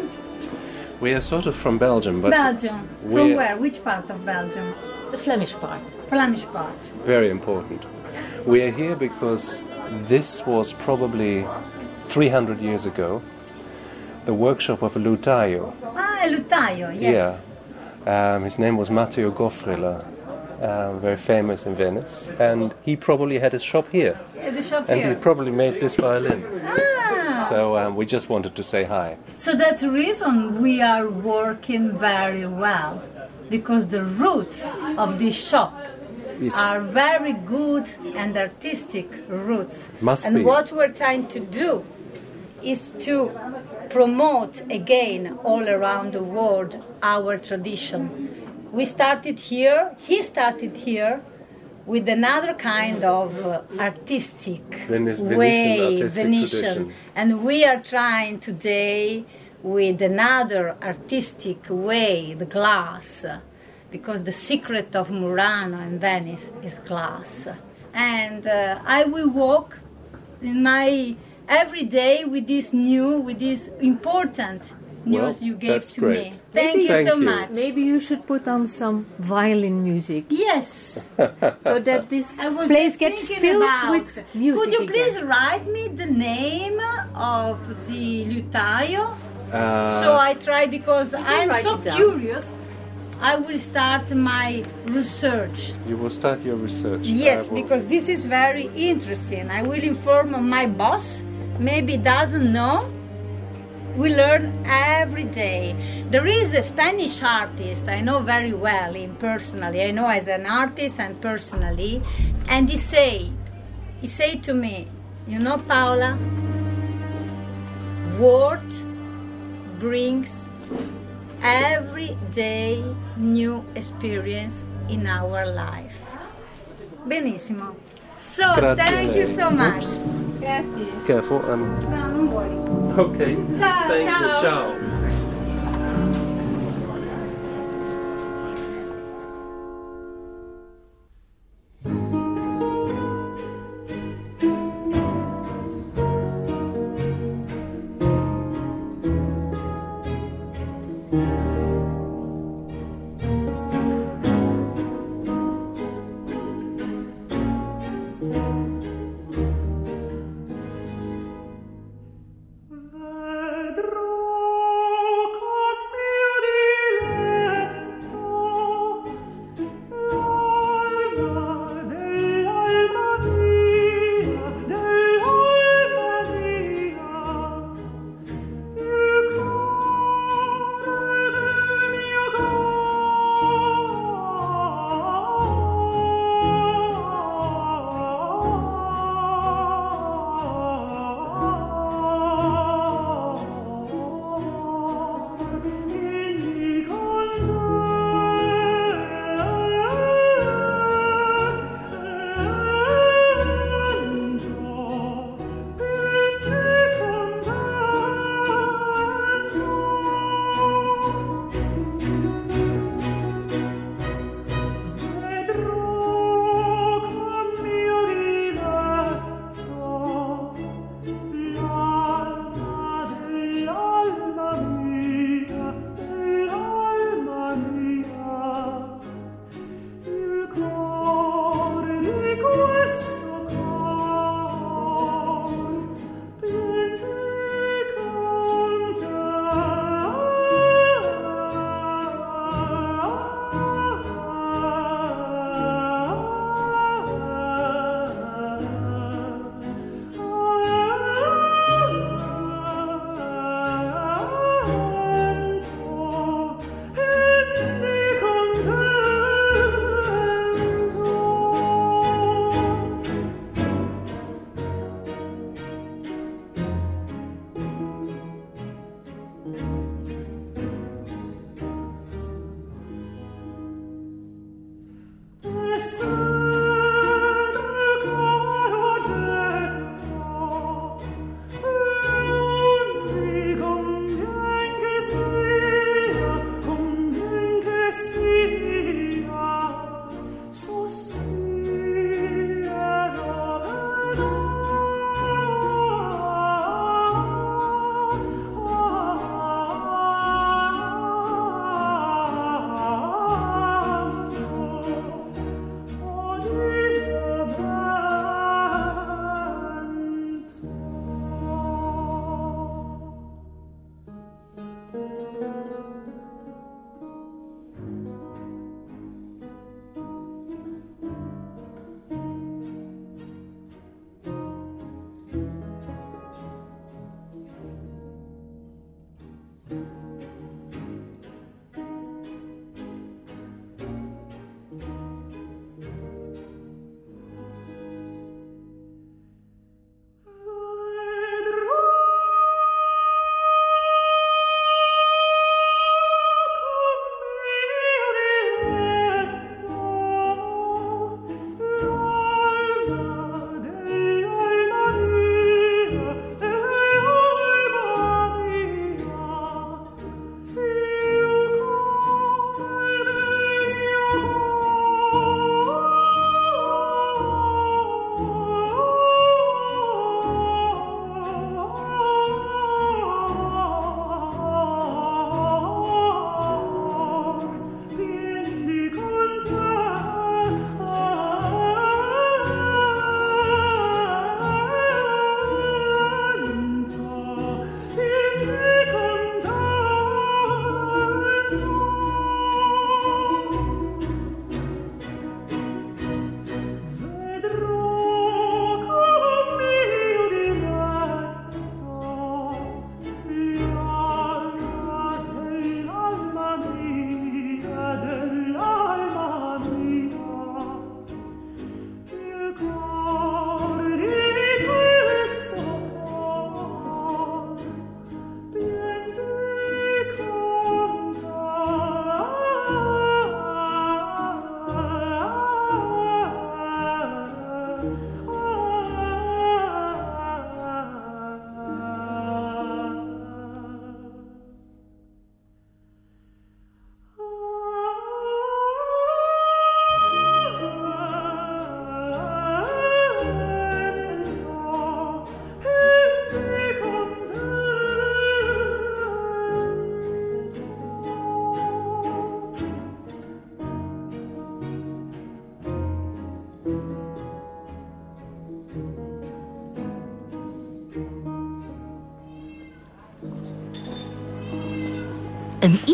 We are sort of from Belgium, but
Belgium. From where? Which part of Belgium?
The Flemish part.
Flemish part.
very important. We are here because this was probably 300 years ago the workshop of a lutaio.
Ah, a Lutaio, yes.
Yeah. Um, his name was Matteo Goffriller, um, very famous in Venice, and he probably had his shop here.
Yeah, the shop
And
here.
he probably made this violin.
ah,
So um, we just wanted to say hi.
so that's the reason we are working very well. Because the roots of this shop
Yes.
are very good and artistic roots.
Must
and
be.
what we're trying to do is to promote again all around the world our tradition. We started here, he started here with another kind of uh, artistic
Venice- Venetian
way,
artistic
Venetian. And we are trying today with another artistic way, the glass, because the secret of Murano and Venice is glass. And uh, I will walk in my every day with this new, with this important news
Well,
you gave to
great.
me. Thank
Maybe-
you
Thank
so
you.
much.
Maybe you should put on some violin music
Yes. [LAUGHS]
so that this place gets filled
about,
with music.
Could you
again.
please write me the name of the lutaio?
Uh,
so I try because I'm so curious. I will start my research.
you will start your research.
Yes, because this is very interesting. I will inform my boss. Maybe doesn't know. We learn every day. There is a Spanish artist I know very well in personally. I know as an artist and personally, and he said, he said to me, you know, Paula, word brings every day new experience in our life. Benissimo. So
Grazie
thank you so much. Grazie.
Careful and
No, non vuoi.
okay.
Ciao,
Thank
ciao.
you. Ciao.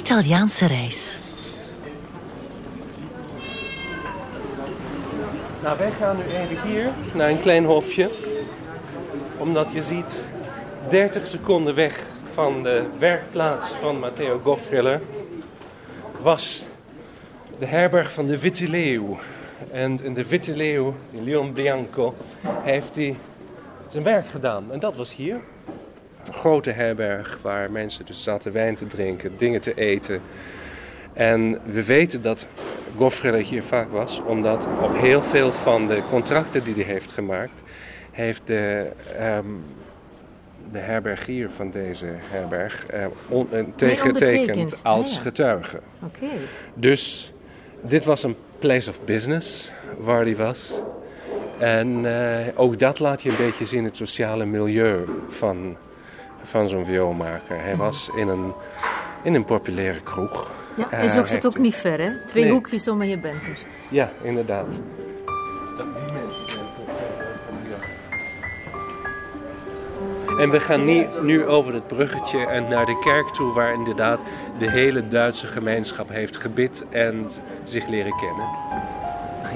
Italiaanse reis.
Nou, wij gaan nu even hier naar een klein hofje. Omdat je ziet, 30 seconden weg van de werkplaats van Matteo Goffriller was de herberg van de Witte Leeuw. En in de Witte Leeuw, in Leon Bianco, heeft hij zijn werk gedaan. En dat was hier. Grote herberg waar mensen dus zaten wijn te drinken, dingen te eten. En we weten dat Goffriller hier vaak was, omdat op heel veel van de contracten die hij heeft gemaakt, heeft de, ehm, de herbergier van deze herberg uh, on, uh, tegengetekend als
ja.
getuige.
Oké.
Dus dit was een place of business waar hij was. En eh, ook dat laat je een beetje zien, het sociale milieu van, van zo'n vioolmaker. Hij was in een, in een populaire kroeg.
Ja,
Eh,
en zocht
hij
het ook niet ver, hè? Twee
Nee.
hoekjes om en je bent er.
Ja, inderdaad. Mensen zijn. En we gaan nie- nu over het bruggetje en naar de kerk toe, waar inderdaad de hele Duitse gemeenschap heeft gebid en zich leren kennen.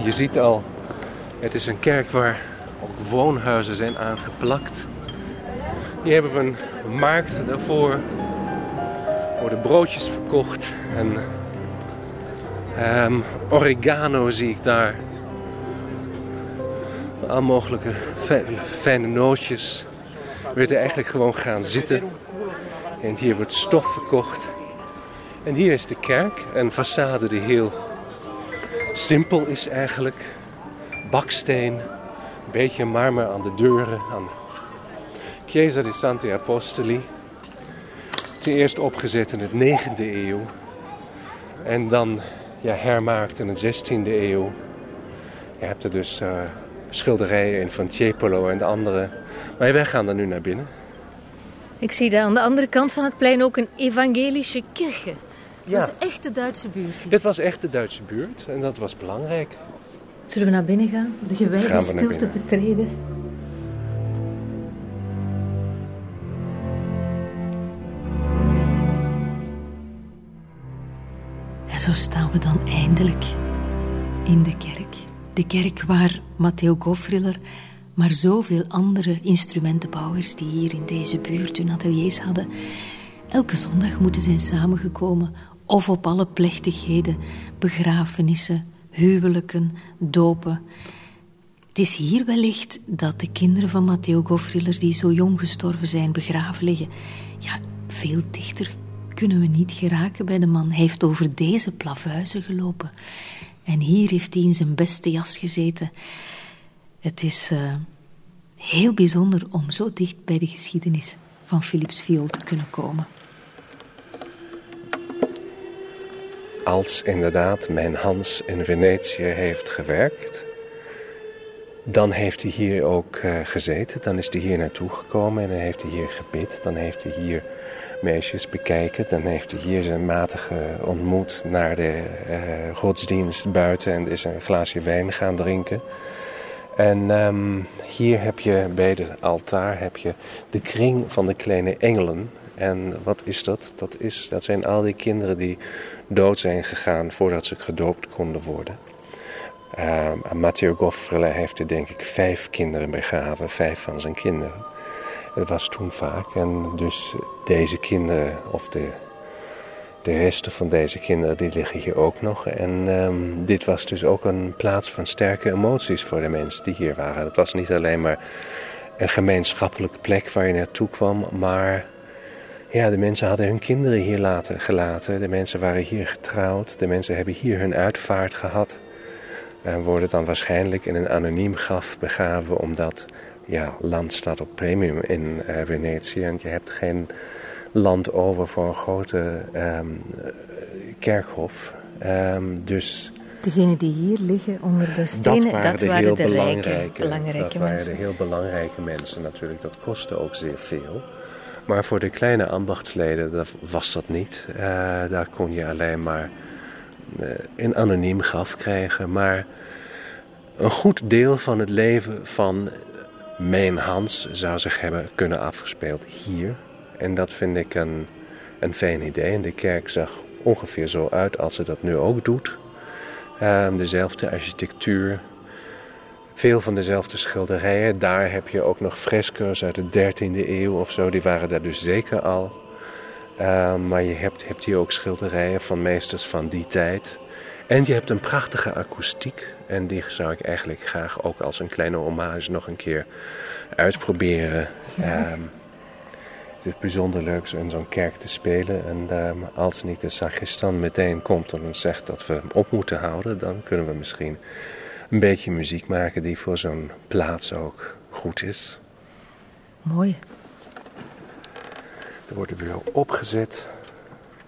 Je ziet al, het is een kerk waar ook woonhuizen zijn aangeplakt. Hier hebben we een markt daarvoor. Worden broodjes verkocht en Ehm, oregano zie ik daar. Al mogelijke fijne nootjes. We willen eigenlijk gewoon gaan zitten. En hier wordt stof verkocht. En hier is de kerk. Een façade die heel simpel is eigenlijk. Baksteen. Een beetje marmer aan de deuren. Aan Chiesa di Santi Apostoli. Ten eerste opgezet in het 9e eeuw. En dan ja, hermaakt in de 16e eeuw. Je hebt er dus eh, schilderijen in van Tiepolo en de andere. Maar wij gaan er nu naar binnen.
Ik zie daar aan de andere kant van het plein ook een evangelische.
Ja.
Dat is echt de Duitse buurt. hier.
Dit was echt de Duitse buurt en dat was belangrijk.
Zullen we naar binnen gaan? De gewijde stilte
binnen.
betreden? Zo staan we dan eindelijk in de kerk. De kerk waar Matteo Goffriller, maar zoveel andere instrumentenbouwers die hier in deze buurt hun ateliers hadden, elke zondag moeten zijn samengekomen of op alle plechtigheden, begrafenissen, huwelijken, dopen. Het is hier wellicht dat de kinderen van Matteo Goffriller, die zo jong gestorven zijn, begraven liggen. Ja, veel dichter kunnen we niet geraken bij de man. Hij heeft over deze plavuizen gelopen. En hier heeft hij in zijn beste jas gezeten. Het is eh, heel bijzonder om zo dicht bij de geschiedenis van Philips viool te kunnen komen.
Als inderdaad mijn Hans in Venetië heeft gewerkt, dan heeft hij hier ook eh, gezeten. Dan is hij hier naartoe gekomen en dan heeft hij hier gebid. Dan heeft hij hier meisjes bekijken. Dan heeft hij hier zijn matige ontmoet naar de eh, godsdienst buiten en is een glaasje wijn gaan drinken. En ehm, hier heb je bij het altaar heb je de kring van de kleine engelen. En wat is dat? Dat, is, dat zijn al die kinderen die dood zijn gegaan voordat ze gedoopt konden worden. Uh, Matteo Goffrele heeft er denk ik vijf kinderen begraven, vijf van zijn kinderen. Was toen vaak. En dus deze kinderen, of de, de resten van deze kinderen, die liggen hier ook nog. En um, dit was dus ook een plaats van sterke emoties voor de mensen die hier waren. Het was niet alleen maar een gemeenschappelijke plek waar je naartoe kwam, maar ja, de mensen hadden hun kinderen hier laten, gelaten. De mensen waren hier getrouwd. De mensen hebben hier hun uitvaart gehad. En worden dan waarschijnlijk in een anoniem graf begraven, omdat ja, land staat op premium in uh, Venetië. En je hebt geen land over voor een grote um, kerkhof. Um, dus
Degenen die hier liggen onder de stenen,
dat waren
dat
de
waren
heel
de
belangrijke,
rijke, belangrijke
dat waren
mensen.
de heel belangrijke mensen natuurlijk. Dat kostte ook zeer veel. Maar voor de kleine ambachtsleden dat was dat niet. Uh, daar kon je alleen maar een anoniem graf krijgen. Maar een goed deel van het leven van mijn Hans zou zich hebben kunnen afgespeeld hier. En dat vind ik een een fijn idee. En de kerk zag ongeveer zo uit als ze dat nu ook doet. Ehm, dezelfde architectuur, veel van dezelfde schilderijen. Daar heb je ook nog fresco's uit de 13e eeuw of zo, die waren daar dus zeker al. Ehm, maar je hebt, hebt hier ook schilderijen van meesters van die tijd. En je hebt een prachtige akoestiek. En die zou ik eigenlijk graag ook als een kleine hommage nog een keer uitproberen. Ehm, het is bijzonder leuk in zo'n kerk te spelen. En um, als niet de sacristan meteen komt en zegt dat we op moeten houden, dan kunnen we misschien een beetje muziek maken die voor zo'n plaats ook goed is.
Mooi.
Er wordt weer opgezet.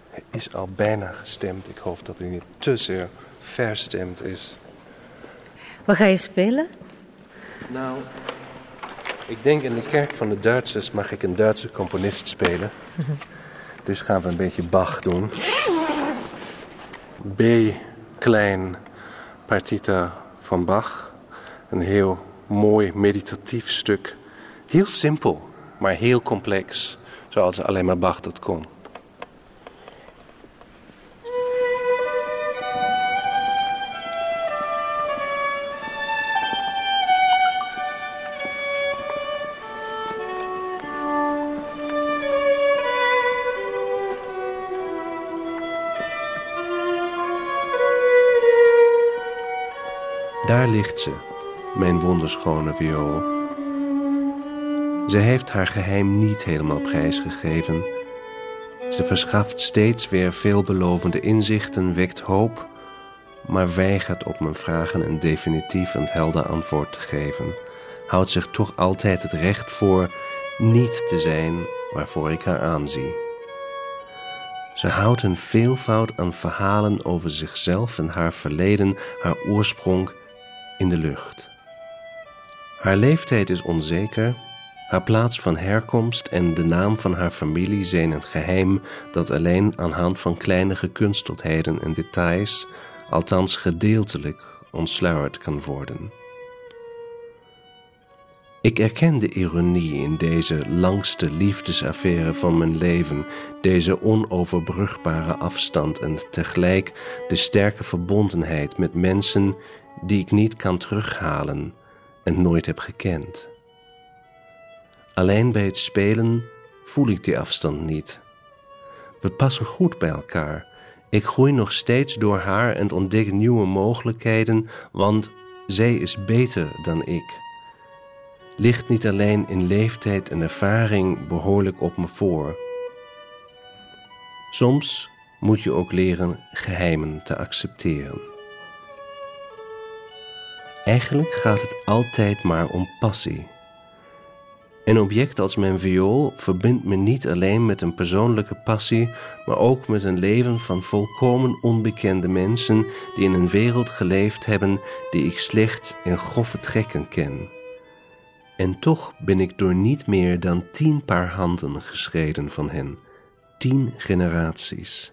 Hij is al bijna gestemd. Ik hoop dat hij niet te zeer verstemd is.
Wat ga je spelen?
Nou, ik denk in de kerk van de Duitsers mag ik een Duitse componist spelen. Dus gaan we een beetje Bach doen. B klein partita van Bach. Een heel mooi meditatief stuk. Heel simpel, maar heel complex. Zoals alleen maar Bach dat kon. Ligt ze, mijn wonderschone viool. Ze heeft haar geheim niet helemaal prijsgegeven. Ze verschaft steeds weer veelbelovende inzichten, wekt hoop, maar weigert op mijn vragen een definitief en helder antwoord te geven. Houdt zich toch altijd het recht voor niet te zijn waarvoor ik haar aanzie. Ze houdt een veelvoud aan verhalen over zichzelf en haar verleden, haar oorsprong in de lucht. Haar leeftijd is onzeker, haar plaats van herkomst en de naam van haar familie zijn een geheim dat alleen aan hand van kleine gekunsteldheden en details, althans gedeeltelijk, ontsluierd kan worden. Ik erken de ironie in deze langste liefdesaffaire van mijn leven, deze onoverbrugbare afstand en tegelijk de sterke verbondenheid met mensen die ik niet kan terughalen en nooit heb gekend. Alleen bij het spelen voel ik die afstand niet. We passen goed bij elkaar. Ik groei nog steeds door haar en ontdek nieuwe mogelijkheden, want zij is beter dan ik. Ligt niet alleen in leeftijd en ervaring behoorlijk op me voor. Soms moet je ook leren geheimen te accepteren. Eigenlijk gaat het altijd maar om passie. Een object als mijn viool verbindt me niet alleen met een persoonlijke passie, maar ook met een leven van volkomen onbekende mensen die in een wereld geleefd hebben die ik slecht in grove trekken ken. En toch ben ik door niet meer dan tien paar handen geschreden van hen, tien generaties.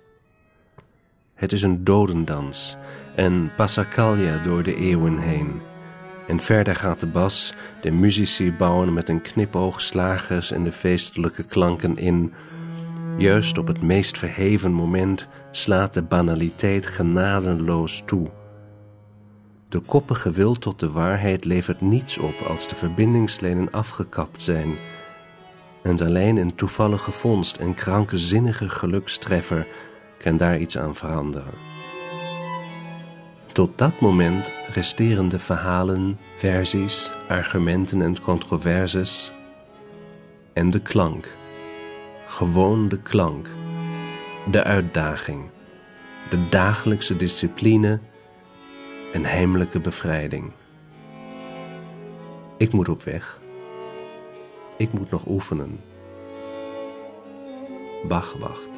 Het is een dodendans, een passacaglia door de eeuwen heen. En verder gaat de bas, de muzici bouwen met een knipoog slagers en de feestelijke klanken in. Juist op het meest verheven moment slaat de banaliteit genadeloos toe. De koppige wil tot de waarheid levert niets op als de verbindingslijnen afgekapt zijn. En alleen een toevallige vondst en krankzinnige gelukstreffer kan daar iets aan veranderen. Tot dat moment resteren de verhalen, versies, argumenten en controverses en de klank. Gewoon de klank, de uitdaging, de dagelijkse discipline en heimelijke bevrijding. Ik moet op weg. Ik moet nog oefenen. Bach wacht.